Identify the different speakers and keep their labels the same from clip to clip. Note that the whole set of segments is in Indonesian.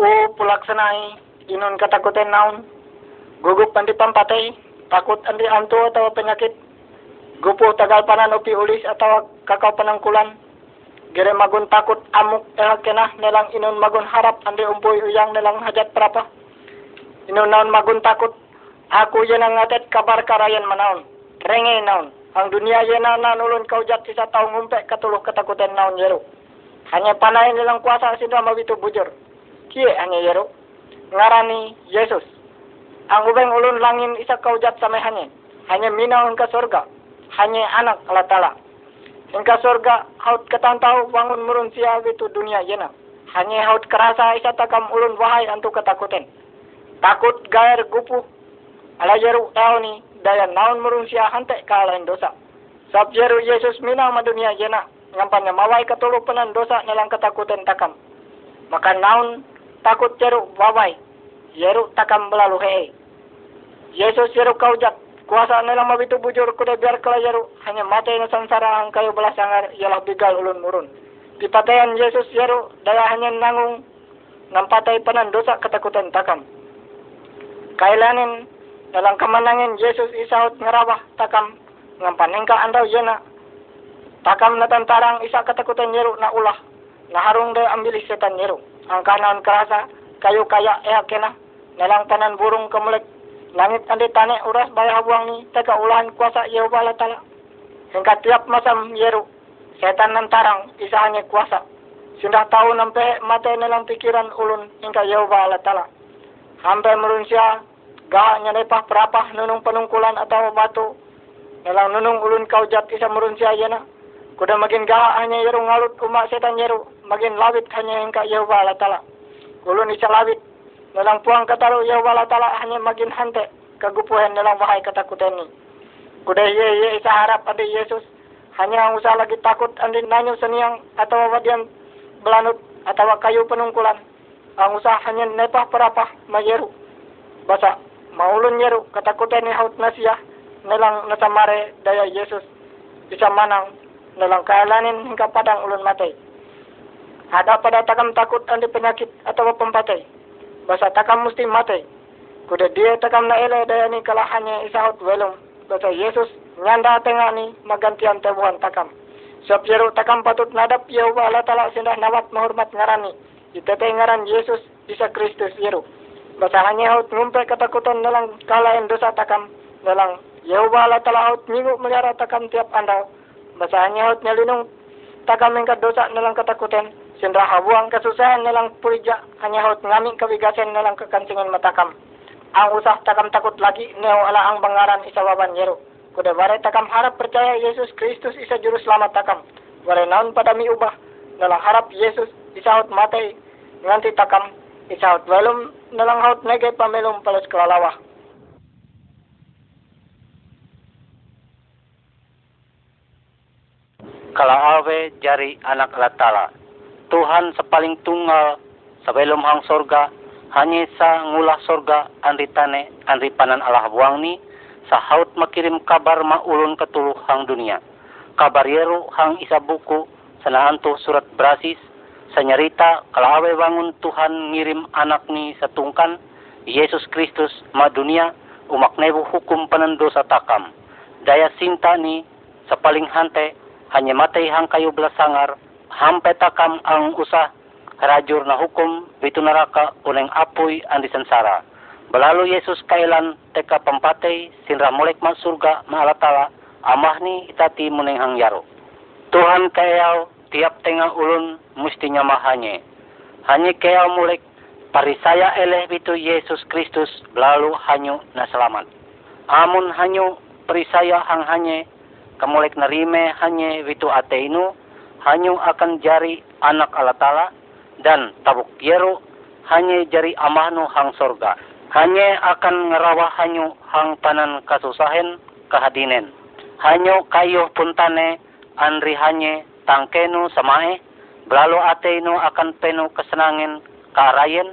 Speaker 1: O pulaksanai inon katakutan naon. Gugup andi pampatay, takot andi anto atau penyakit. Gupo tagal panan upi ulis atau kakao panangkulan. Gere magun takut amuk eh kena nelang inon magun harap andi umpoy uyang nelang hajat berapa. Inon naon magun takut. Aku yan ang ngatet kabar karayan manaon. Renge naon. Ang dunia yena na nulun kaujat isa taong ngumpe katuluh ketakutan naon yero. Hanya panay nilang kuasa sila mawitu bujur. Kie hanya yero. Ngarani Yesus. Ang ubeng ulun langin isa kaujat samay hanya. Hanya minaon ka surga. Hanya anak Allah Ta'ala. Ingka surga haut katantau bangun murun siya witu dunia yena. Hanya haut kerasa isa takam ulun wahai antu ketakutan. Takut gair gupu. Ala tao ni daya naon murun siya hante kalain dosa. Sab yeru Yesus mina ma dunia yena. Ngampan na mawai katulupanan dosa nilang ketakutan takam. Maka naon takut yeru wawai. Yeru takam belalu hei. Yesus yeru kaujat. Kuasa nilang mabitu bujur kuda biar kala yeru. Hanya mata na sansara ang kayo belas sangar ialah bigal ulun murun. Dipatayan Yesus yeru daya hanya nangung nampatay panan dosa ketakutan takam. Kailanin dalam kemenangan Yesus isaut ngerawah takam ngampanin ka andaw yena takam na tantarang isa katakutan yeru na ulah na harung de ambilis setan yeru ang kanan kerasa kayo kaya eh kena. Nalang tanan burung kemulik langit andi tane uras bayah habuang ni teka ulahan kuasa Yehova Allah Ta'ala hingga tiap masam yeru setan nantarang isa hanya kuasa. Sindah tahu nampe mata nalang pikiran ulun hingga Yehova Allah Ta'ala hampe merun siya ga nya nepah perapah nunung penungkulan atau batu. Nalang nunung ulun kau jat isa merun siya yana kuda magin ga hanya yeru ngalut umak setan yeru magin lawit hanya hingga Yehova Allah Ta'ala. Ulun isa lawit. Nalang puang kataru Yehova Allah Ta'ala hanya magin hante kagupuhan nalang wahai ketakutan ni kuda ye ye isa harap adi Yesus. Hanya usah lagi takut andi nanyo seniang atau wadian belanut atau kayu penungkulan. Ang usah hanya nepah perapah mayeru basa maulun yeru katakutan ni haut nasiyah nelang nasamare daya Yesus. Bisa manang nelang kaalanin hingga padang ulun matay ada pada takam takut andi penyakit atau pempatai basa takam mesti matay kuda dia takam na ele daya ni kalahannya isaut welum basa Yesus nyanda tengah ni magantian tebuhan takam Sebab yeru takam patut nadap Yehova Allah Ta'ala sindah nawat menghormat ngarani. Itete ngaran Yesus isa Kristus yeru. Basa hanya haut ngumpe ketakutan dalang kalain dosa takam. Dalang Yehova Allah Ta'ala haut minggu melihara takam tiap andau. Basa hanya haut nyalinung takam mengkat dosa dalang ketakutan. Sindah habuang kesusahan dalang purija. Hanya haut ngamik kewigasan dalang kekancingan matakam. Ang usah takam takut lagi neo ala ang bangaran isawaban yeru. Kuda bare takam harap percaya Yesus Kristus isa juru selamat takam. Bare naon pada mi ubah. Nalang harap Yesus isaut matay nganti takam isaut walum nalang haut nege pamelum palas kelalawah.
Speaker 2: Kalau awe jari anak Allah Ta'ala. Tuhan sepaling tunggal sebelum hang sorga hanya sa ngulah sorga andri tane andri panan Allah buang ni sahaut makirim kabar ma ulun ketuluh hang dunia. Kabar yeru hang isa buku sanahantu surat brasis sanyarita kalawe bangun Tuhan ngirim anak ni satungkan Yesus Kristus ma dunia umak nebu hukum penendosa takam. Daya sinta ni sepaling hante hanya matay hang kayu belasangar hampe takam ang usah rajur na hukum bitu neraka uneng apuy andi sensara. Belalu Yesus kailan teka pempatay sinra molek ma surga ma alatala amah ni itati muneng hang yaro. Tuhan kayaw tiap tengah ulun mustinya mahanye. Hanya kayaw mulek parisaya eleh bitu Yesus Kristus belalu hanyu na selamat. Amun hanyu perisaya hang hanye kamulek narime hanye bitu ateinu hanyu akan jari anak alatala dan tabuk yero hanya jari amahnu hang sorga hanya akan ngerawah hanyu hang panan kasusahen kehadinen. Hanyo kayo puntane anri hanye tangkenu samae, belalo ateinu akan penu kesenangan kaarayen,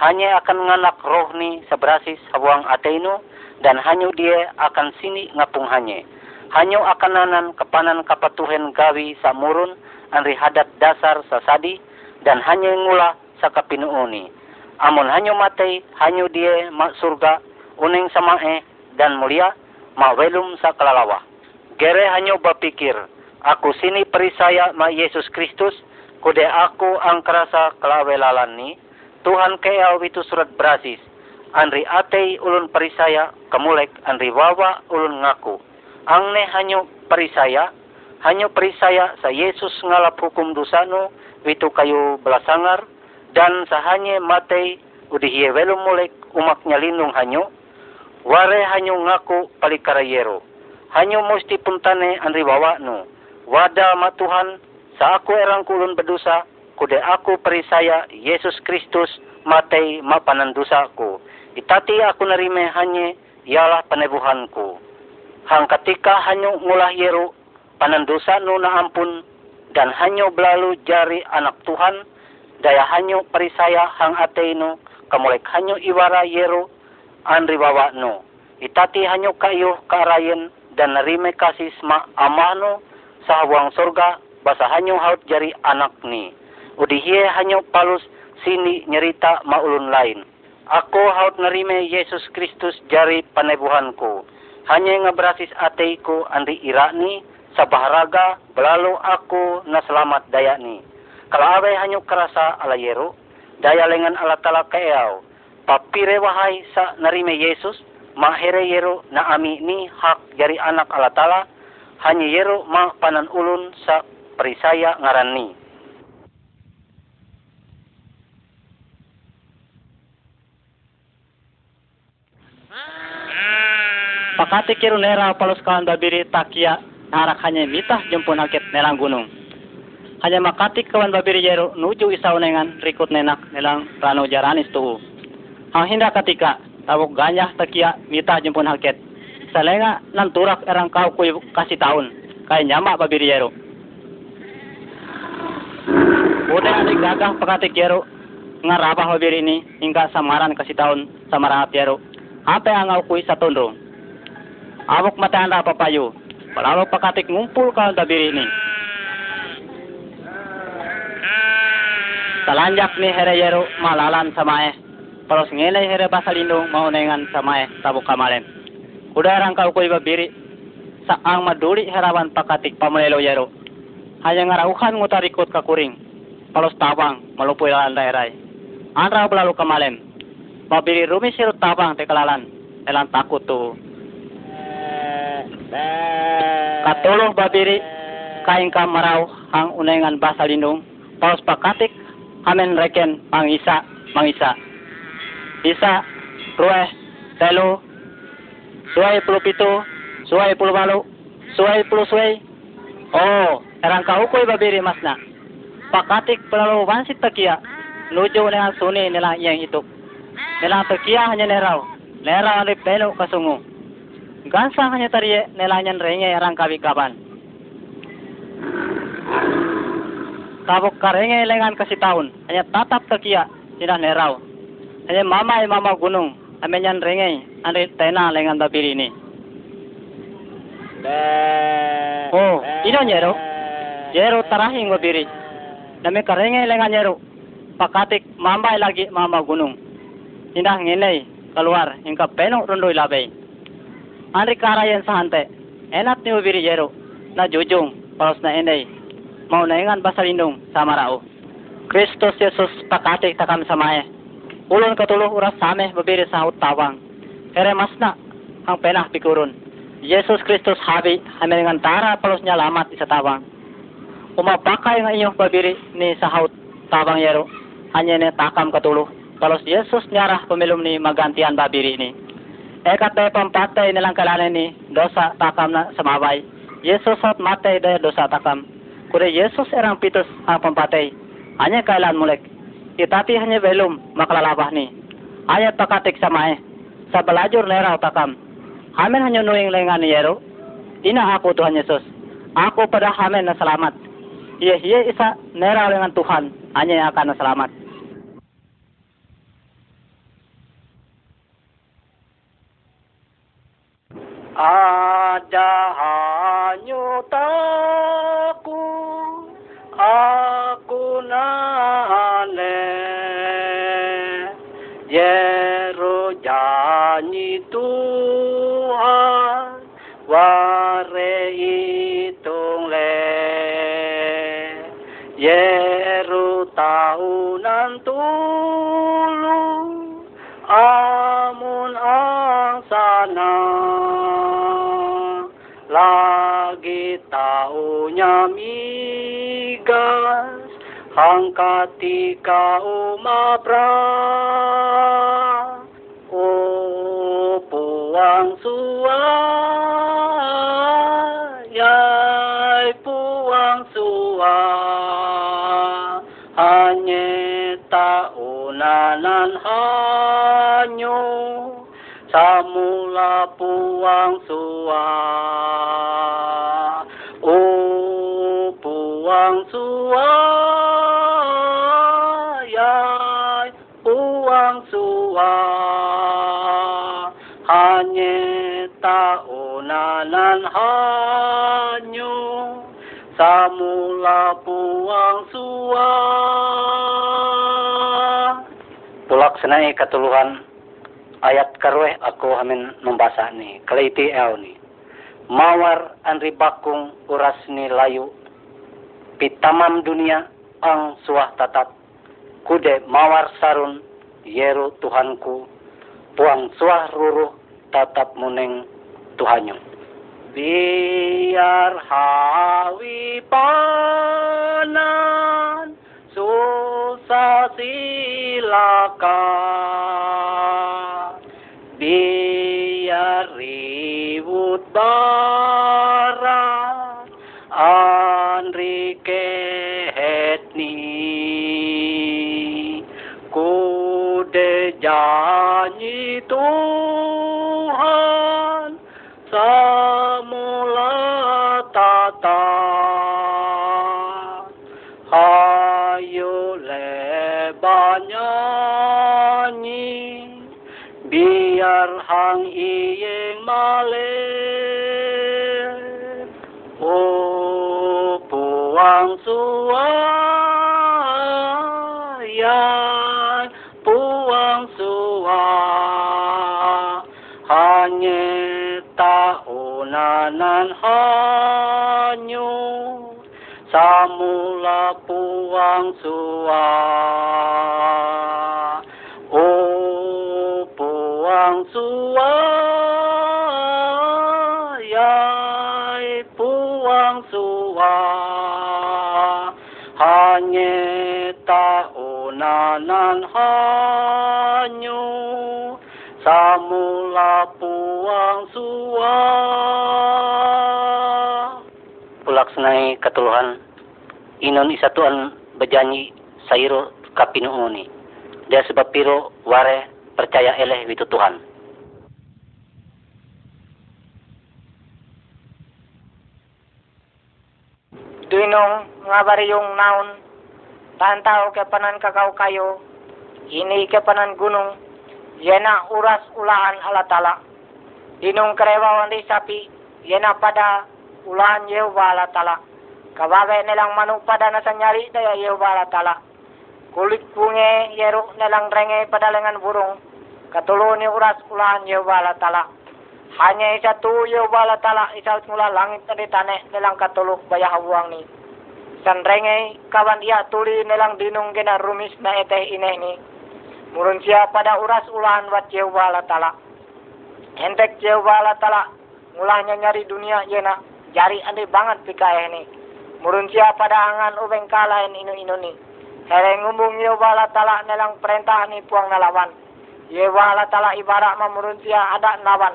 Speaker 2: hanya akan nganak roh ni seberasis habuang ateinu, dan hanyo dia akan sini ngapung hanye. Hanyo akan nanan kepanan kapatuhen gawi samurun anri hadat dasar sasadi, dan hanya ngula sa kapinuuni Amon hanyo matay, hanyo die ma surga, uning samae dan mulia, ma welum sa kalalawa. Gere hanyo bapikir, aku sini perisaya ma Yesus Kristus, kude aku ang kelawelalan ni, Tuhan kaya itu surat berasis, Andri atei ulun perisaya, kemulek andri wawa ulun ngaku. Ang ne hanyo perisaya, hanyo perisaya sa Yesus ngalap hukum dosano, witu kayu belasangar, dan sahanye matei udihiye welum mulek umaknya lindung hanyo, ware hanyo ngaku palikarayero. Hanyo musti puntane wawa no. Wada ma Tuhan, sa aku erang kulun berdosa, kude aku perisaya Yesus Kristus matay mapanandusaku. Itati aku narime hanye ialah penebuhanku. Hang ketika hanyo ngulah yeru panandusa nu na ampun dan hanyo belalu jari anak Tuhan daya hanyo perisaya hang ateino kamulek hanyo iwara yeru anri bawa no. Itati hanyo kayo karayen dan narime kasih ma amano sa hawang surga basa hanyo haut jari anak ni. Udihie hanyo palus sini nyerita maulun lain. Ako haut narime Yesus Kristus jari panebuhanku. Hanya ngebrasis ateiku andi irani sa baharaga belalu aku na selamat daya ni. Kalau awe hanyo kerasa ala yeru, daya lengan ala tala keau. Papire wahai sa narime Yesus, mahere yeru na ami ni hak jari anak ala tala, hanya yeru ma panan ulun sa perisaya ngaran ni.
Speaker 3: Pakati kiru nera palus kawan babiri takia hanya mitah jempun akit nelang gunung. Hanya makati kawan babiri jero nuju isa unengan rikut nenak nelang rano jaranis tuhu. Hang hinda ketika tabuk ganyah takia mitah jempun haket. Salenga nan turak erang kau kuy kasih tahun. Kaya nyama babiri jero. Udah adik gagah pakati jero ngarabah babiri ini hingga samaran kasih tahun samaran jero. Apa yang ngau kuy satundrung. Awak matanda papayo. Palalo pakatik ngumpul ka dabiri ini. Talanjak ni hereyero malalan samae. Palos ngele here basalindo maunengan samae tabuk kamalen. Udarang kau koy babiri sa ang maduli herawan pakatik pamulelo yero. Hanya ngarauhan ngutarikot ka kuring. Palos tabang malupoy lalan daeray. Anra belalu kamalen. Babiri rumi sirut tabang tekalalan. Elang takut tuh. Katulong babiri kain ka maraw ang unengan basa lindung. Paus pakatik amen reken pang isa mangisa. Isa ruwe telu suai puluh pitu suai puluh malu suai puluh suai. Oh erang kahukoy babiri masna. Pakatik pelalu wansit takia nuju dengan suni nila yang itu nila takia hanya neraw neraw ni pelo kasungu gansang hanya tariye nelanyan renge arang kabi kaban. Kabuk karenge lengan kasih tahun, hanya tatap takia tidak nerau. Hanya mama e mama gunung, amenyan renge ande tena lengan babiri ini. Oh, ino nyero. Jero tarahing babiri. Nami karenge lengan nyero. Pakatik mama lagi mama gunung. Indah ngene keluar hingga penok rundoi labai. Andri karayan sahante. Enak ni ubiri jero. Na jujung. Palos na enay. Mau naingan basalindong sama rao. Kristus Yesus pakatik takam samae. Ulun katuluh uras same babiri sa tawang. Kere masna ang penah pikurun. Yesus Kristus habi hamin dengan tara palos niya lamat isa tawang. Umapakay nga inyo babiri ni sa haut tabang yero. Hanya ni takam katuluh. Palos Yesus nyarah pemilum ni magantian babiri ni. Ekat day pampatay nilang kalanan ni dosa takam na samabay. Yesus at matay day dosa takam. Kude Yesus erang pitus ang pampatay. Hanya kailan mulek. Itati hanya belum makalalabah ni. Ayat pakatik samae. Sa balajur neraw takam. Hamen hanya nuing lengan ni Yero. Ina aku Tuhan Yesus. Aku pada hamen na selamat. Iya iya isa neraw lengan Tuhan. Hanya yang akan na selamat.
Speaker 4: Ada hanyutaku aku nale Yero janji Tuhan ware itung le Yero tahunan taunya migas hang katika umabra o puang suayay puang suwa hanye taunanan hanyo sa mula puang suwa taunanan hanyo sa mula puang suwa Tulak senai katuluhan ayat karwe ako amin membasa ni kaliti el ni. Mawar anri bakung uras ni layu pitamam dunia ang suah tatat kude mawar sarun yeru Tuhanku puang suah ruruh tatap muneng Tuhanyo biar hawi panan susah silakan. Biar ribut barat anri kehetni kude biar hang iyeng male. O puang suayan puang sua. Hanye taunanan hanyo samula puang sua sua pulaksnai katuluhan inon isatuan bejanji sairo kapinuuni dia sebab piro ware percaya eleh witu Tuhan.
Speaker 1: Dinong nga bari yung naon, tantao ke panan kakao kayo, ini ke panan gunung, yena uras ulahan alatala. Dinong karewawan di sapi, yena pada ulahan Yehova alatala. Kabagay nilang manok pada nasa nyari daya Yehova alatala. Kulit bunge yero nilang renge pada lengan burung, katulo ni uras ulahan Yehova alatala. Hanya isa tu Yehova alatala, isa mula langit na ditane nilang katulog bayahabuang ni. San renge kawan iya tuli nilang dinong gina rumis na ete ineh ni. Murun siya pada uras ulahan wat Yehova alatala. Hentek Yehova alatala, mulanya nyari dunia yena, jari ande banget pikayeh ni. Murun siya pada angan ubeng kalahin inu-inu ni. Here ngumbung Yehova alatala nilang perintah ni puang nalawan. Yehova alatala ibarat mamurun siya ada nawan.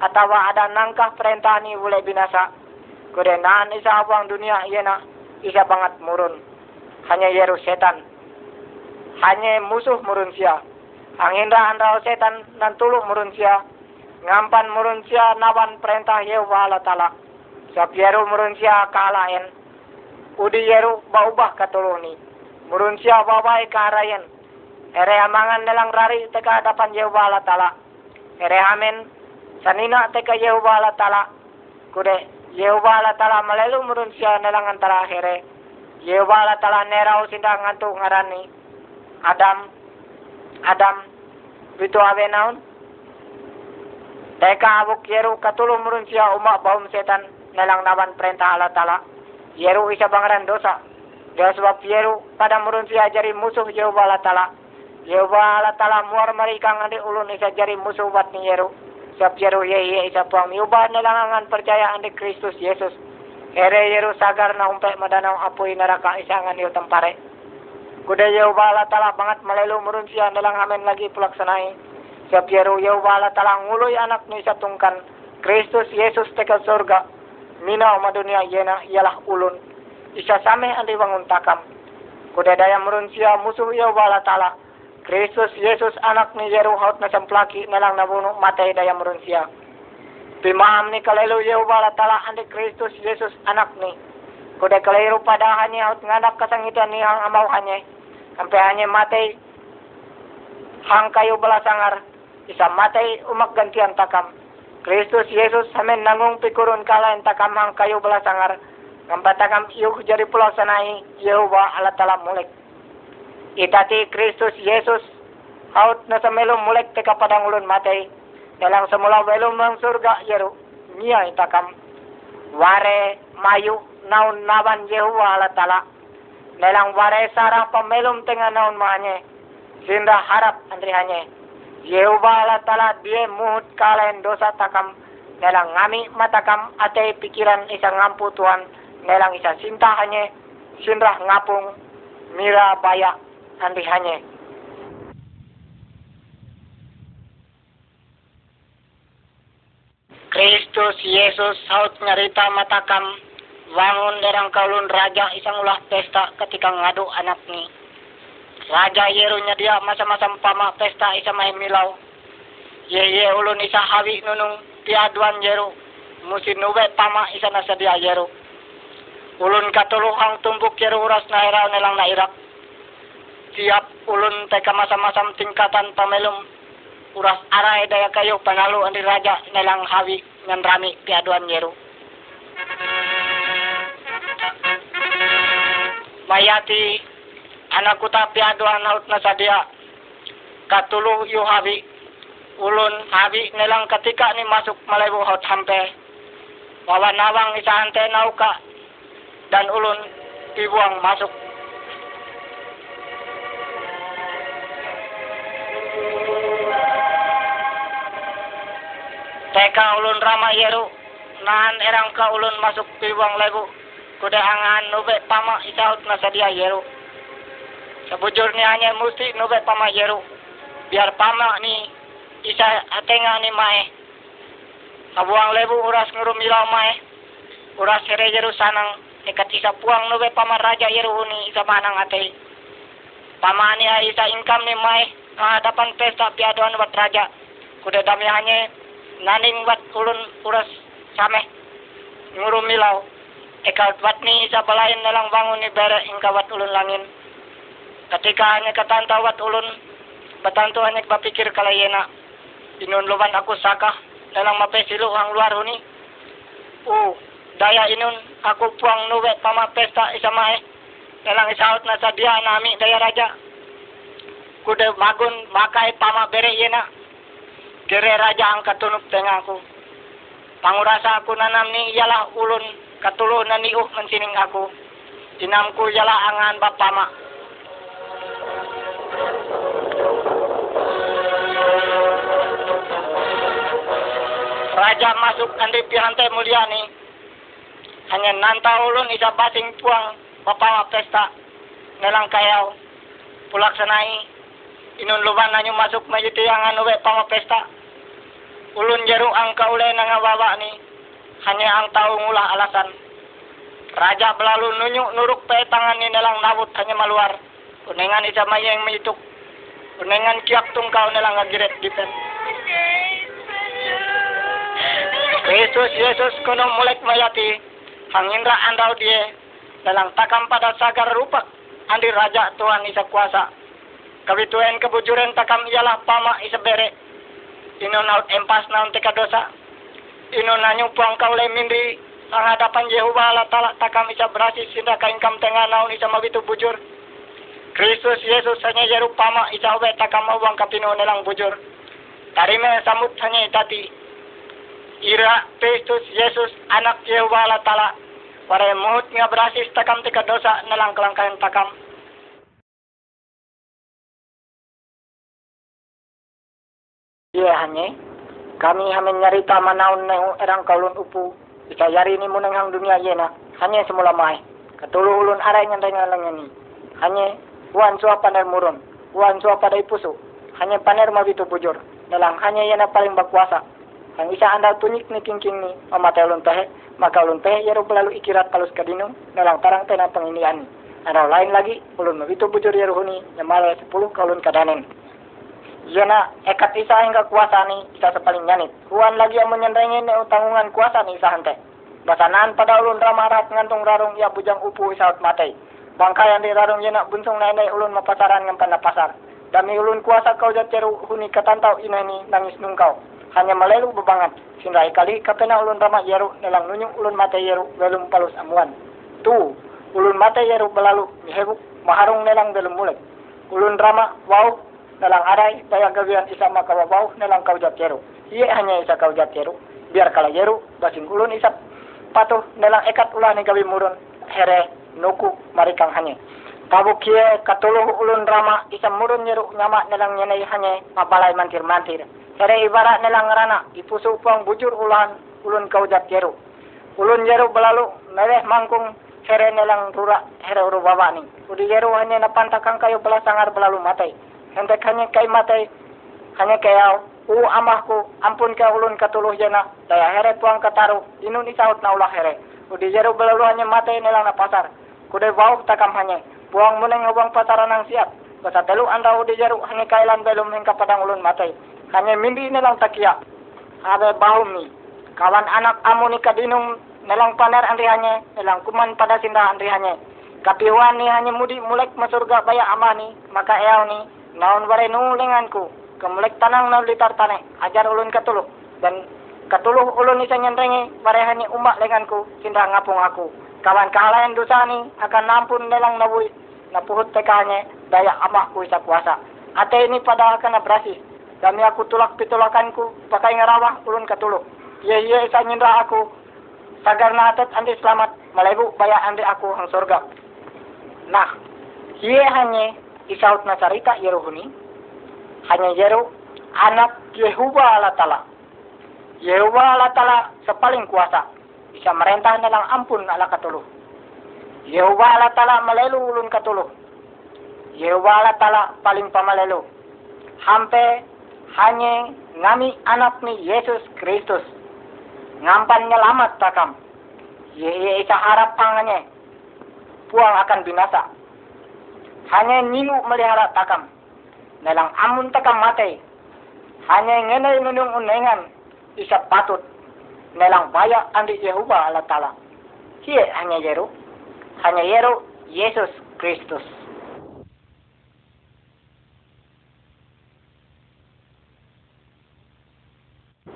Speaker 1: Atawa ada nangkah perintah ni boleh binasa. Kudenaan isa abang dunia yena, isa banget murun. Hanya yeru setan. Hanya musuh murun siya. Ang hindahan raw setan nan murun siya. Ngampan murun siya nawan perintah Yehova Allah Ta'ala. Sa yeru murun siya kaalain. Udi yeru baubah katulong ni. Murun siya babay kaharayan. Ere amangan nilang rari teka hadapan Yehova Allah Ta'ala. Ere amin sanina teka Yehova Allah Ta'ala. Kude Yehova Allah Ta'ala malelu murun siya nilang antara here. Yehova Allah sinda ngantu ngarani. Adam, Adam, Bito awe naon. Teka abok yeru katulong murun siya umak bahum setan nalang naman perintah Allah Ta'ala. Yeru isa bangaran dosa. Dia sebab yeru pada murun siya jari musuh Yehova Allah Ta'ala. Yehova Allah Ta'ala muar marikang andi ulun isa jari musuh bat ni yeru. Sebab yeru ye ye isa puang miubah nalangangan percaya andi Kristus Yesus. Ere yeru sagar na umpek madanaw apoy neraka isangan yu tempare. Kuda Yehova Allah Ta'ala bangat malelu murun siya nalang amin lagi pelaksanai. Sa Piero Yehova talang nguloy anak ni sa tungkan. Kristus Yesus teka sorga. Mina madunia yena ialah ulun. Isa same andi wangun takam. Kuda daya merun siya musuh Yehova tala. Kristus Yesus anak ni Yeru haut na samplaki nalang nabuno matay daya siya. Pimaham ni kalelo Yehova tala andi Kristus Yesus anak ni. Kuda kalero padahan haut nganak kasangitan ni ang amaw hanya. Sampai hanya matay hang kayo balasangar isa matay umak gantian takam. Kristus Yesus hamen nangung pikurun kala takam hang kayo belasangar. Ngampatakam iyuk jari pulau sanai Yehova ala tala mulek. Itati Kristus Yesus haut na sa melong mulek teka padang ulun matay. Dalang semula welong ng surga yeru niya itakam. Ware mayu naun naban Yehova ala tala. Dalang ware sarang pamelom tengah naun mahanye. Sinda harap andri hanye. Yehova Allah Ta'ala dia muhut kalain dosa takam nelang ngami matakam ate pikiran isa ngampu Tuhan nelang isa sinta hanya sinrah ngapung mira baya andi hanya. Kristus Yesus saut nyarita matakam wangun derang kaulun raja isang ulah pesta ketika ngadu anak ni Raja yerunya dia masa-masa pama pesta isa milau. Ye ye ulun isa hawi nunung piaduan yeru. Musi nube pama isa nasa dia yeru. Ulun katuluhang tumbuk yeru uras na iraw nilang na irak. Tiap ulun teka masa-masa tingkatan pamelum. Uras aray daya kayo panalu andi raja nilang hawi ngan rami piaduan yeru. Mayati anak kuta piado anaut na sadia. Katulu yu habi ulun habi nilang ketika ni masuk malebu haut hampe. Wawa nawang isa ante nauka dan ulun dibuang masuk. Teka ulun rama yeru nahan erang ka ulun masuk pibuang lebu kuda angan nube pama isaut na sadia yeru Sebujurnya hanya mesti nubet pama jeru. Biar pama ni isa atenga ni mae. Kabuang lebu uras ngurum ilau mae. Uras sere jeru sanang. Ikat isa puang nubet pama raja jeru ni isa manang ate. Pama ni isa income ni mae. Hadapan pesta piaduan buat raja. Kuda dami hanya naning buat ulun uras sameh. Ngurum ilau. Eka buat ni isa balain nalang bangun ni bere ingkawat ulun langin ketika hanya katantawat ulun batanto hanya bapikir kalayena inunluban aku saka dalam mapesilu ang luar huni. Uh daya inun aku puang nuwe pama pesta isamae dalang isaut na dia nami daya raja. Kude magun makai pama bere yena kere raja ang katunup tengaku pangurasa aku nanam ni ialah ulun katulo na niuh mensining aku. Inamku ialah angan bapama Raja masuk andi pihantai mulyani. Hanya nanta ulun isa basing puang bapawa pesta nelang kayau pulaksanai inun luban nanyu masuk majiti ang anu pama pesta. Ulun jeru ang kaulay nga baba ni. Hanya ang tao ngulah alasan. Raja belalu nunyu nuruk pe tangan ni nelang nabut hanya maluar Unengan isa mayeng mituk. Unengan kiak tungkau nilang ngagiret dipen. Yesus Yesus kuno mulek mayati hangindra andau dia dalam takam pada sagar rupak andi raja Tuhan isa kuasa. Kabituan kebujuran takam ialah pama isa bere. Ino naut empas naun teka dosa. Ino nanyu puang kau le mindri ang hadapan Yehova Allah talak takam isa berasi sinda kaingkam tengah naun isa mabitu bujur. Kristus Yesus hanya jeruk pama isawe takam awang kapino nilang bujur. Tarime samut hanya tati. Ira Kristus Yesus anak Yehova Allah Ta'ala. Para muhut nga berasis takam tika dosa nalang kelangkayan takam. Iya hanya. Kami hamin nyarita manaon na erang kaulun upu. Isa yari ni munang hang dunia yena. Hanya semula mai. Katulu ulun aray nga dengan lang ni. Hanya suwa paner murun. Buan suwa pada ipuso. Hanya paner mabitu bujur. Nalang hanya yena paling berkuasa. Ang isa anda tunik ni kingking ni mamatay ulun tahe. Maka ulun tahe yaro belalu ikirat palus kadinong. Nalang tarang tena panginian ni. Araw lain lagi ulun mabitu bujur yaro huni. Nyamala sepuluh kaulun kadanen. Yana ekat isa hingga kuasa ni isa sepaling nyanit. Huan lagi yang menyendengi ni tanggungan kuasa ni isa hante. Basanaan pada ulun ramarat ngantung rarung ia bujang upu isa ut matai. Bangkayan di rarung yana bunsung nainai ulun mapasaran ng panapasar. Dami ulun kuasa kau jateru huni katantau ina ni nangis nungkau. Hanya melelu bebangat. Sindai kali kapena ulun rama yeru nelang nunyung ulun mata yeru belum palus amuan. Tu ulun mata yeru belalu mihebuk maharung nelang belum mulai. Ulun rama wau nalang aray daya gawian isa makababaw nalang kau jatero. Iye hanya isa kau jatero. Biar kala yeru basing ulun isa patuh nalang ekat ulah ni gawi murun here nuku marikang hanya. Tabu kie katuluh ulun rama isa murun yeru nyama nalang nyenay hanya mabalay mantir-mantir. Here ibarat nalang rana ipusu pang bujur ulan ulun kau jatero. Ulun yeru belalu mereh mangkung here nalang rura here uru baba ni. Udi yeru hanya napantakang kayo belasangar belalu matai hendak hanya kay matay hanya kaya u amahku ampun ka ulun katuluh jana daya here tuang kataru inun isaut na ulah here udi jero belalu hanya matay nilang na pasar kude bau takam hanya buang muneng hubang pasaran ang siap. Basa telu anda udi jero hanya kailan belum hingga padang ulun matay hanya mindi nilang takia. Bau mi kawan anak amu ni kadinung nilang paner andri hanya nilang kuman pada sinda andri hanya kapiwan ni hanya mudi mulek masurga baya amani maka eaw ni naon bare nulinganku kemulek tanang na litar tane ajar ulun katuluh. Dan katuluh ulun isa nyenrengi bare hani umak lenganku sinda ngapung aku kawan kahalayan dosa ni akan nampun dalang nabui napuhut tekanya daya amakku isa kuasa ate ini pada akan berasi dami aku tulak pitulakanku pakai ngarawah ulun katuluh iya iya isa nyindra aku. Sagar na atet andi selamat. Malebu baya andi aku hang surga. Nah iya hanya isaut na carita Yeruhuni hanya Yeru anak Yehuwa Allah Ta'ala Yehuwa Allah Ta'ala sepaling kuasa bisa merentah dalam ampun ala katuluh. Yehuwa Allah Ta'ala melelu ulun katuluh. Yehuwa Allah Ta'ala paling pamalelu hampe hanya ngami anak ni Yesus Kristus. Ngampan nyelamat takam. Ye isa harap pangannya puang akan binasa. Hanya ningu melihara takam. Nalang amun takam matay. Hanya ngenay nunung unengan. Isa patut. Nalang baya andi Yehova ala tala. Hiye hanya yeru. Hanya yeru Yesus Kristus.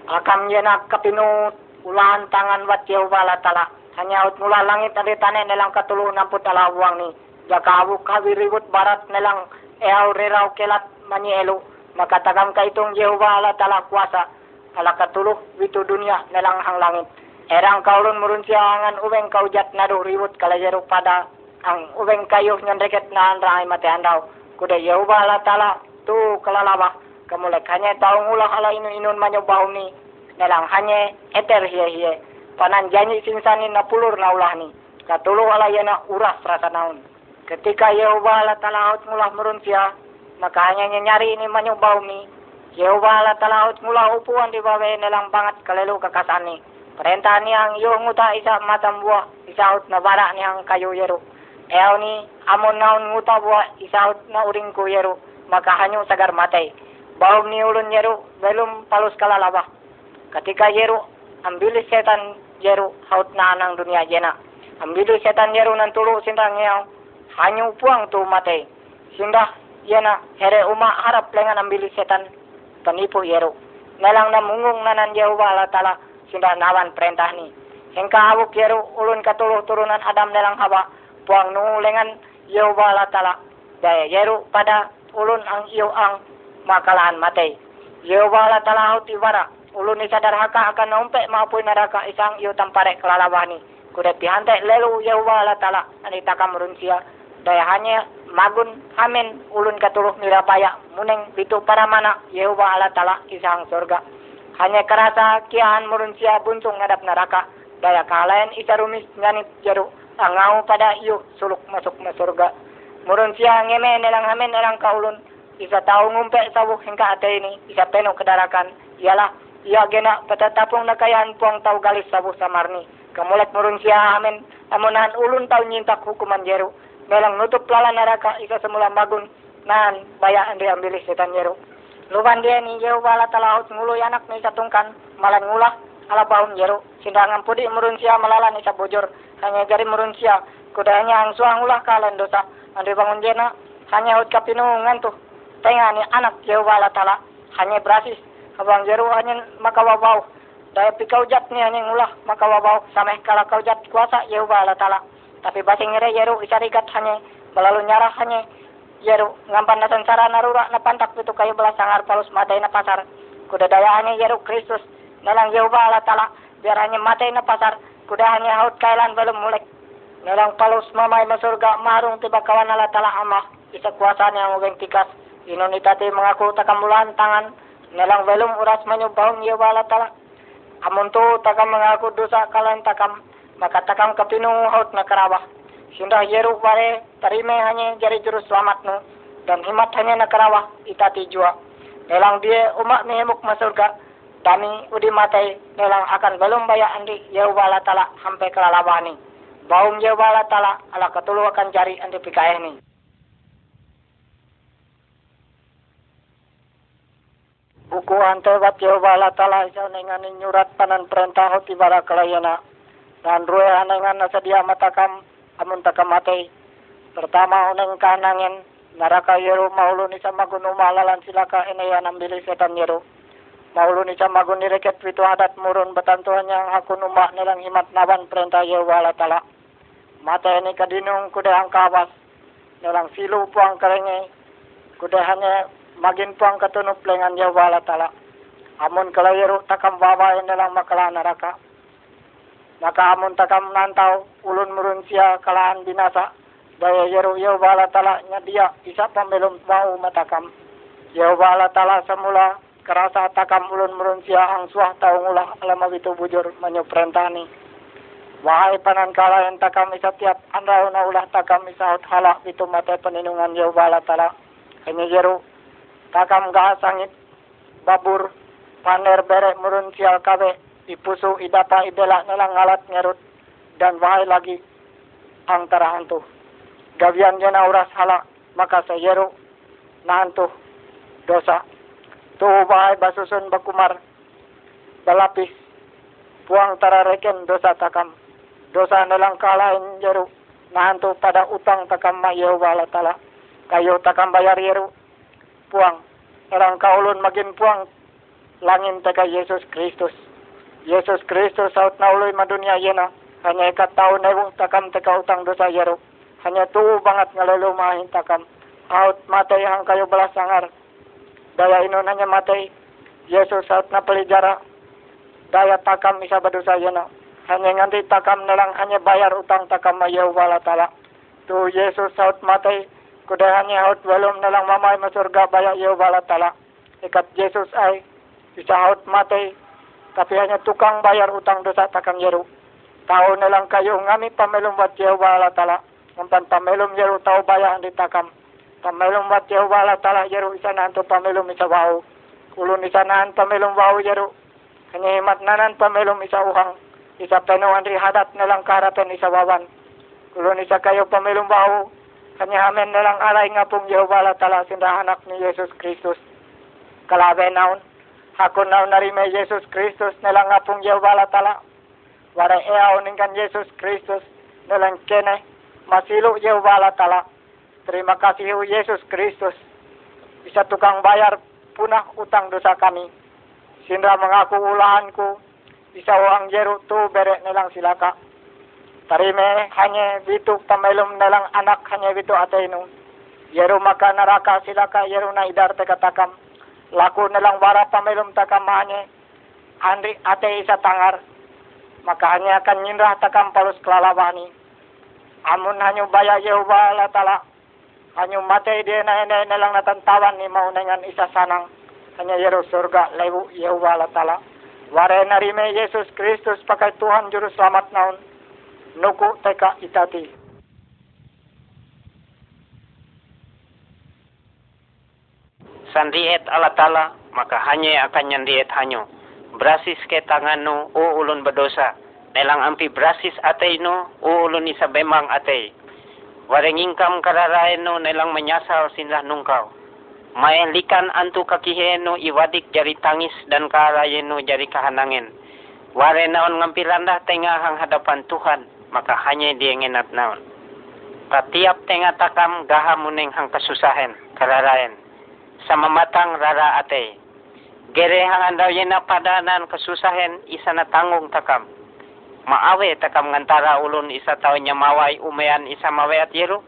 Speaker 1: Akam yena kapinut ulahan tangan wat Yehova ala tala. Hanya ut mula langit andi tane nalang katulungan namput ala uang ni jakawu kawiriwut barat nelang eaw reraw kelat manielo makatagam ka itong Jehova ala tala kuasa ala katuluh witu dunia nelang hang langit. Erang kaulun murun siangan ubeng kaujat nado riwut kalajero pada ang. Ubeng kayo nyandreket na andra ay mate andaw kuda Jehova ala tala tu kalalawa kamulek hanya taong ulah ala inu inun manyo bahum ni. Nelang hanya eter hiye hiye panan janji sinsanin na pulur na ulah ni. Katuluh ala yana uras rasa naun. Ketika Yehova Allah Ta'ala mula merun siya, maka hanya nyari ini manyubaw mi. Yehova Allah Ta'ala mula upuan di bawah nilang banget kalelo kakasan ni. Perintah ni ang iyo nguta isa matam buah, isa ut na bara ni ang kayo yero. Eaw ni amon naon nguta buah, isa ut na uring ko yero, maka hanyo sagar matay. Bawag ni ulun yero, belum palus kalalaba. Ketika yero, ambilis setan yero, haut na anang dunia jena. Ambilis setan yero nan tulo sintang ngayaw, hanyu puang tu mate sindah yana here uma harap lengan ambil setan penipu yeru nalang na mungung nanan Yehova Allah Ta'ala sindah nawan perintah ni hingga awuk yeru ulun katuluh turunan Adam nalang hawa puang nu lengan Yehova Allah Ta'ala daya yeru pada ulun ang iyo ang makalaan mate Yehova Allah Ta'ala hot ibara. Ulun isa darhaka akan naumpe maupun naraka isang iyo tampare kelalawani. Kuda pihantai lelu Yehova Allah Ta'ala. Anita kamurunsia. Daya hanya magun amin ulun katuluh mirapaya. Muneng bitu para mana Yehova Allah Ta'ala isang surga. Hanya kerasa kian murunsia buntung ngadap neraka. Daya kalayan isa rumis nyanit jaru. Angau pada iyo suluk masuk na surga. Murunsia ngeme nelang amin nelang kaulun isa tahu ngumpe sabu hingga ate ini isa penuh kedarakan ialah ia gena patatapong nakayan puang tahu galis sabu samarni kamulat murun siya amin amunahan ulun tahu nyintak hukuman jeru melang nutup lala neraka isa semula magun nan baya andri ambilis setan jeru luban dia ni jero bala talahut ngulu anak ni satungkan malan ngulah ala baum jeru sindangan pudi murun siya malala ni bujur. Hanya jari murun siya kudanya ang suang ulah kalan dosa. Andri bangun jena hanya hut kapinungan tengah ni anak Yehova Allah Ta'ala hanya berasis. Abang jeru hanya maka wabau daya pikau jat ni hanya ngulah maka wabau sampai kalau kau jat kuasa Yehova Allah Ta'ala tapi basing ngere jeru isarigat hanya melalui nyarah hanya jeru ngampan nasan sara narura na pantak kayu belas sangar palus matai na pasar. Kuda daya hanya jeru Kristus. Nalang Yehova Allah Ta'ala biar hanya matai na pasar. Kuda hanya haut kailan belum mulai nalang palus mamai masurga marung tiba kawan Allah Ta'ala amah. Isa kuasanya ngubeng tikas. Inon itati mengaku takamulan tangan. Nelang velum uras menyubahung ia wala tala. Amun takam mengaku dosa kalan takam maka takam kepinu haut na karawah. Sindah yeru ware tarime hanya jari juru selamat nu dan himat hanya na karawah itati jua. Nelang dia umak mihemuk masurga dami udi matai nelang akan belum baya andi yeru wala tala hampe kelalawani. Baum yeru wala tala ala ketulu akan jari andi pikayah ni. buku antebat Yehova Allah Ta'ala isa dengan nyurat panan perintah hoti bara kelayana dan ruwe anengan nasadia matakam amun takam matei pertama uneng kanangin naraka yeru maulun isa magun umalalan silaka ini yang nambili setan yeru maulun isa magun direket pitu adat murun betantuhan yang hakun umak nilang himat naban perintah Yehova Allah Ta'ala mata ini kadinung kuda angkawas nilang silu puang kerenge kuda hanya magin po ang katunup lengan ya wala tala. Amun kalayero takam babae na lang makala naraka. Maka amun takam nantaw ulun murun siya kalaan binasa. Daya yero yaw wala tala nya dia isa pambelum mau matakam. Wala tala semula kerasa takam ulun murun siya ang suah tau ngulah alam itu bujur manyo perentani. Wahai panan kala yang takam isa tiap andaw na ulah takam isa hala itu mata peninungan wala tala. Hanya yero takam gaha sangit babur paner bere murun sial kabe ipusu idapa ibela nelang ngalat ngerut dan wahai lagi ang tarahantu gawian jena uras hala maka sayeru nahantu dosa. Tuh wahai basusun bakumar balapis puang tarareken dosa takam. Dosa nelang kalahin jeru nahantu pada utang takam ma Yehova tala. Kayo takam bayar yeru puang. Orang kaulun magin puang langin taga Yesus Kristus Yesus Kristus saut nauluy madunia yena. Hanya ikat tahu nebu takam teka utang dosa yero hanya tuh banget ngalulumahin takam. Out matay hang kayo belas sangar. Daya inon hanya matay Yesus saut na pelijara daya takam isa badosa yena. Hanya nganti takam nelang hanya bayar utang takam mayaw wala tala tu Yesus saut matay kudahannya haut belum nalang mamay masurga baya iyo bala tala. Ikat Jesus ay isa haut matay tapi hanya tukang bayar utang dosa takang yeru. Tao nalang kayo ngami pamelum wat iyo bala tala. Ngampan pamelum yeru tao baya di takam. Pamelum wat iyo bala tala yeru isa nanto pamelum isa wau. Ulun isa nahan pamelum wau yeru. Hanya himat nanan pamelum isa uhang. Isa penuhan hadat nalang karapen isa wawan. Ulun isa kayo pamelum wau kanya amin na lang alay nga pong Yehova la tala sindahanak ni Jesus Kristus. Kalabe naon, hakon naon na rin may Jesus Kristus na lang nga pong Yehova la tala. Wara eaw ning kan Jesus Kristus na lang kene, masilo Yehova la tala. Terima kasih o Jesus Kristus. Isa tukang bayar punah utang dosa kami. Sindra mengaku ulahan ko, isa ang jero tu bere nilang silaka. Tarime hanya bitu pamelum nalang anak hanya bitu atenu. Yeru maka naraka silaka yeru na idar tekatakam. Laku nalang wara pamilum takamanya andri ate isa tangar. Maka hanya akan nyinrah takam palus kelalawani. Amun hanyu baya Yehova Allah Ta'ala hanyu mate dia na ene nalang natantawan ni mau dengan isa sanang. Hanya yero surga lewu Yehova Allah Ta'ala ware narime Yesus Kristus pakai Tuhan Juru Selamat naun. Nuku teka itati
Speaker 5: sandiet Allah Ta'ala, maka hanya akan nyandiet hanyo. Berasis ke tanganno, o ulun berdosa. Nelang ampi berasis atayno, o ulun isa bemang atay. Wareng ingkam kararaeno nelang menyasal sindah nungkaw. Maelikan antu kakiheno iwadik jari tangis dan karayeno jari kahanangin. Ware naon ngampi randah tengah hang hadapan Tuhan, maka hanya dia ngenat naon. Tatiap tengah takam gaha muneng hang kasusahen, kararaen sama matang rara ate. Gere hang andaw yena padanan kesusahan isa na tanggung takam. Maawe takam ngantara ulun isa tau nyamaway umayan isa mawayat yero.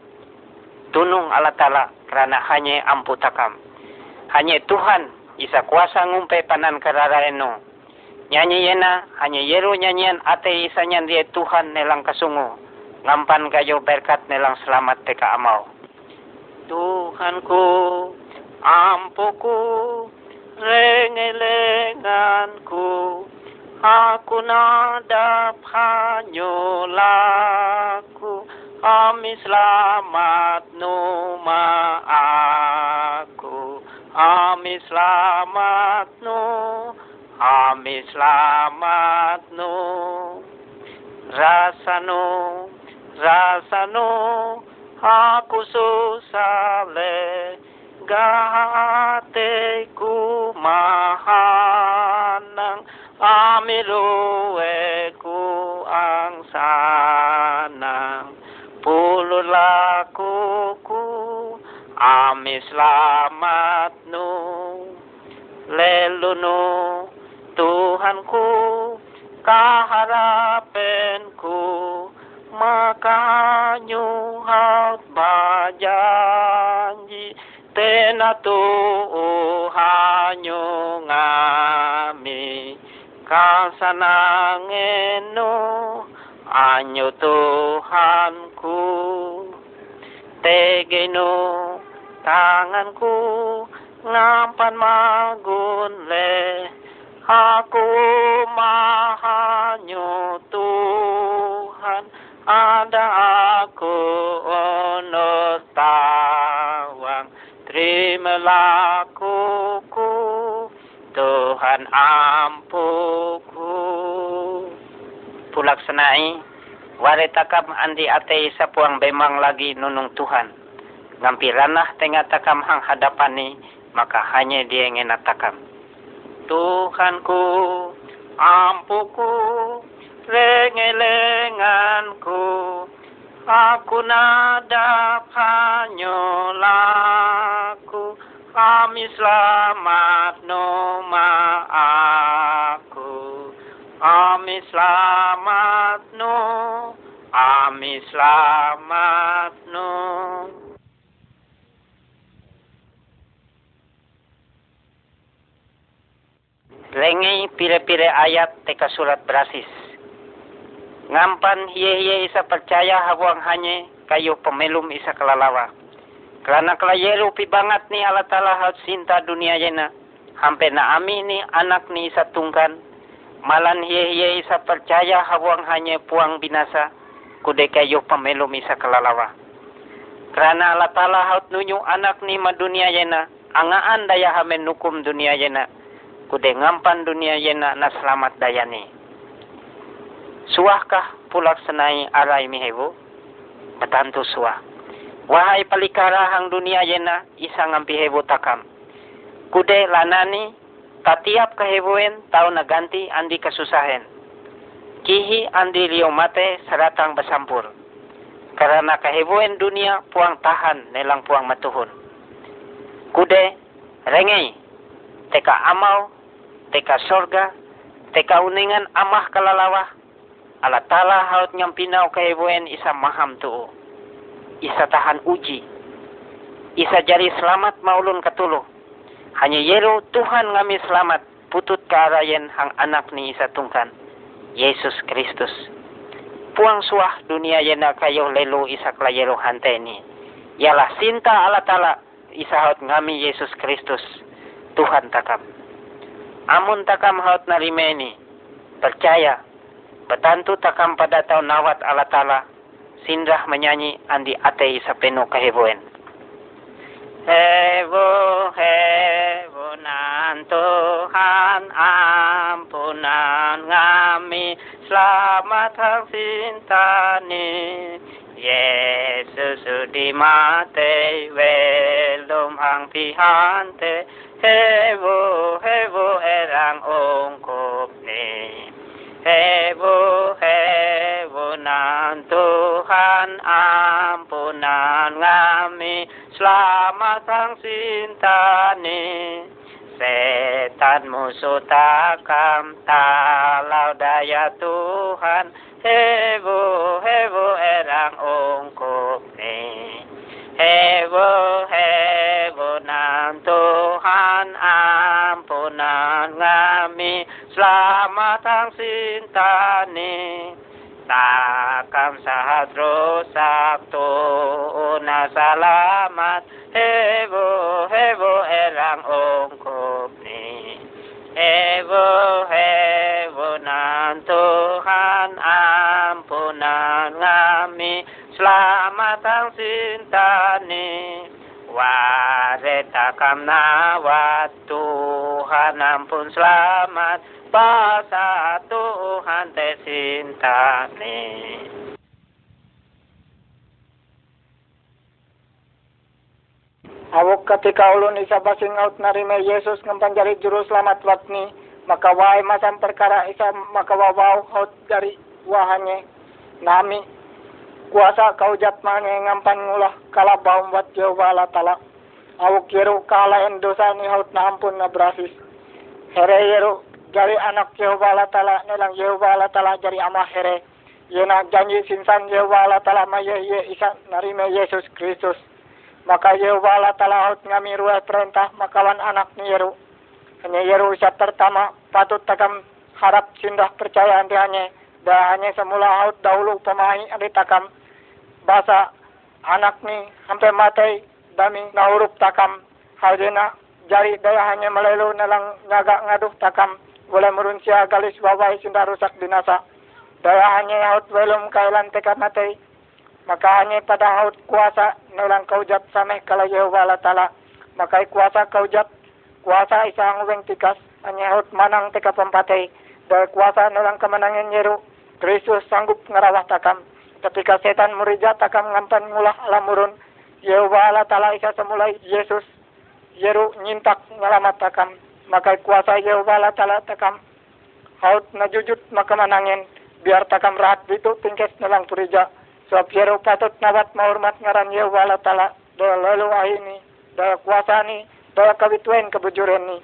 Speaker 5: Tunung ala tala karena hanya ampu takam. Hanya Tuhan isa kuasa ngumpe panan kararaeno. Nyanyi yena hanya yero nyanyian ate isa nyandie Tuhan nelang kasungu. Ngampan kayo berkat nelang selamat teka amau. Tuhanku ampuku, rengelenganku, aku nadap hanyolaku, ami selamat numa aku, ami selamat nu, ami selamat nu, rasanu, rasanu, aku susah le, gate ku mahanang amiluwe ku ang sanang pulul laku ku ami selamat nu. Lelunu Tuhanku kaharapenku maka nyuhat bajanji tena Tuhanyo ngami kasanangeno anyo Tuhanku. Tegeno tanganku ngampan magunle aku mahanyo Tuhan ada aku onor tawang terimalah kuku Tuhan ampuku. Pulak senai ware takam andi ate sapuang bemang lagi nunung Tuhan. Ngampi ranah tengah takam hang hadapani maka hanya dia ngenatakam Tuhanku ampuku lengelenganku aku nadap hanyolaku kami selamat noma aku kami selamat no kami selamat no Lengi pire-pire ayat teka surat berasis. Ngampan hiye-hiye isa percaya hawang hanye kayo pemelum isa kelalawa. Karena kelayero pi banget ni Allah Ta'ala haut sinta dunia jena. Hampe na ami ni anak ni isa tungkan. Malan hiye-hiye isa percaya hawang hanye puang binasa. Kude kayo pemelum isa kelalawa. Karena Allah Ta'ala haut nunyu anak ni ma dunia jena. Angaan daya hamen nukum dunia jena kude ngampan dunia yena na selamat dayani. Suahkah pulak senai arai mihewo? Betantu suah. Wahai palikara hang dunia yena isa ngampi hewo takam. Kude lanani tatiap kaheboen tau naganti andi kasusahen. Kihi andi liyo mate saratang besampur. Karena kaheboen dunia puang tahan nelang puang matuhun. Kude rengei teka amal teka sorga, teka uningan amah kalalawah, ala tala haut nyampinaw kahibuen isa maham tuo. Isa tahan uji. Isa jari selamat maulun katulo. Hanya yero Tuhan ngami selamat putut karayen hang anak ni isa tungkan. Yesus Kristus. Puang suah dunia yena kayo lelo isa klayero hante ni. Yalah sinta ala tala isa haut ngami Yesus Kristus. Tuhan takam. Amun takam haut narimeni. Percaya. Betantu takam pada tahun nawat ala tala. Sindrah menyanyi andi ate isa penuh keheboen. Hebo, hebo nan Tuhan ampunan ngami selamat hang sintani. Yesus sudi mate welum hang pihante. Hebo, hebo erang ongkop ni hebo ngami selamat sang sintani. Setan musuh takam talau daya Tuhan. Hebo, hebo erang ongkop ni. Hebo, hebo nan Tuhan ampunan ngami Selamat ang sintani. Takam sahat rusak tu na salamat Hebo, hebo erang ongkop ni Hebo, hebo nan Tuhan ampunan ngami. Selamat ang sintani. Ware takam na wat Tuhan ampun selamat. Basa Tuhan te sintani
Speaker 1: Awok ketika ulun isa basing out narime Yesus ng panjari juru selamat watni maka wae masam perkara isa maka wawaw out dari wahanye. Nami kuasa kaujat mange ngampan ngulah kalabaw wat Yehova Allah Ta'ala. Awok yero kalaen dosa ni haut na ampun na brasis here yero jari anak Yehova Allah Ta'ala nilang Yehova Allah Ta'ala jari ama here. Yena janji sinsan Yehova Allah Ta'ala maya ye isa narime Yesus Kristus maka Ta'ala haut ngami ruah perintah makawan anak ni Yeru. Hanya Yeru isa pertama patut takam harap sindah percaya andi hanya. Dah hanya semula haut dahulu pemahi andi takam. Basa anak ni sampai matai dami nahurup takam. Haldena jari daya hanya melelu nalang ngaga ngaduh takam. Boleh merunsia galis wawai sindah rusak binasa daya hanya haut welum kailan tekad matai maka hanya pada haut kuasa nulang kaujat sameh kala Yehova Allah Ta'ala. Maka kuasa kaujat kuasa isa ang uweng tikas hanya haut manang teka pampatay dahil kuasa nulang kemenangan Yeru Kristus sanggup ngerawah takam. Ketika setan murija takam ngampan ngulah alamurun Yehova Allah Ta'ala isa semulai Yesus Yeru nyintak ngalamat takam. Maka kuasa Yehova Allah takam. Haut najujut maka manangin biar takam rahat itu tingkes nulang purija Sebab Yero patut nawat mahormat ngaran Yehova Allah Ta'ala daya lalu ahini, daya kuasa ni, daya kawituan kebujuran ni.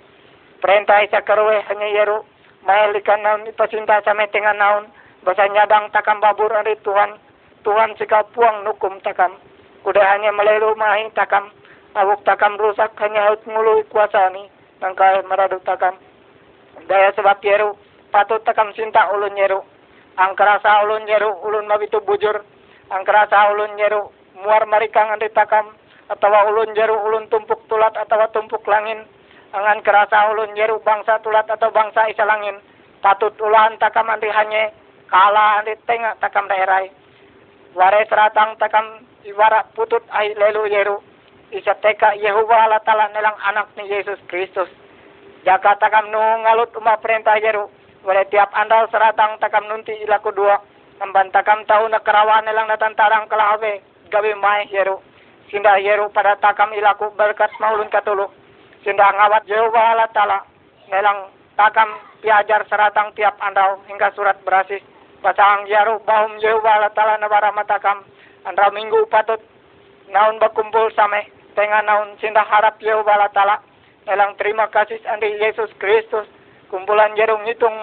Speaker 1: Perintah isa karuwe hanya Yero, mahalikan naun ipasinta sa tengah naun, basa nyadang takam babur ari Tuhan, Tuhan sika puang nukum takam. Kuda hanya melelu mahi takam, awuk takam rusak hanya haut ngului kuasa ni, nangkai meradu takam. Daya sebab Yero, patut takam sinta ulun Yero. Ang kerasa ulun Yero, ulun mabitu bujur, ang kerasa ulun jeru muar marikang andi takam atau ulun jeru ulun tumpuk tulat atau tumpuk langin. Angan kerasa ulun jeru bangsa tulat atau bangsa isa langin. Patut ulan takam andi hanye kala tengah takam daerah ware seratang takam iwara putut ai lelu yeru isa teka Yehova Allah Ta'ala nelang anak ni Yesus Kristus. Jaga takam nu ngalut umah perintah yeru wale tiap andal seratang takam nunti ilaku dua Nambantakam tahu na karawan nilang natantarang kalahawe, gabi may yero. Sinda yero pada takam ilaku berkat maulun katulok. Sinda ngawat Yehova Allah Ta'ala. Nilang takam piajar seratang tiap andau hingga surat berasis. Pasang yaro bahum Yehova Allah Ta'ala nabara matakam. Andra minggu patut naun berkumpul same. Tengah naun sinda harap Yehova Allah Ta'ala. Nilang terima kasih andi Yesus Kristus. Kumpulan jerung hitung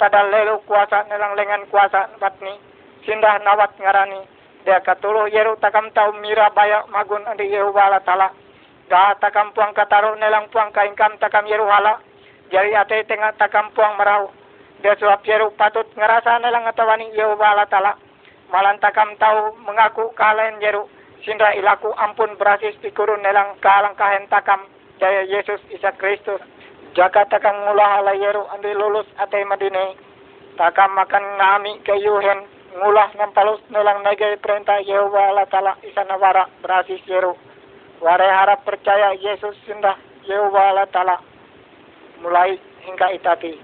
Speaker 1: pada lelu kuasa nelang lengan kuasa batni sindah nawat ngarani dia katulo yeru takam tau mira baya magun andi Yehova Allah Ta'ala Da takam puang kataro nelang puang kaingkam takam yeru hala. Jari ate tengah takam puang merau. Dia suap yeru patut ngerasa nelang atawani Yehova Allah Ta'ala. Malan takam tahu mengaku kalahin yeru. Sindra ilaku ampun berasis pikurun nelang kalang kahen takam. Jaya Yesus Isa Kristus. Jaga takam ngulah ala yeru andi lulus ate madine. Takam makan nami kayuhen. Ngulah nampalus nelang negay perintah Yehova Allah Isa Nawara berasis yeru. Warai harap percaya Yesus sindah Yehova Allah Ta'ala mulai hingga itati.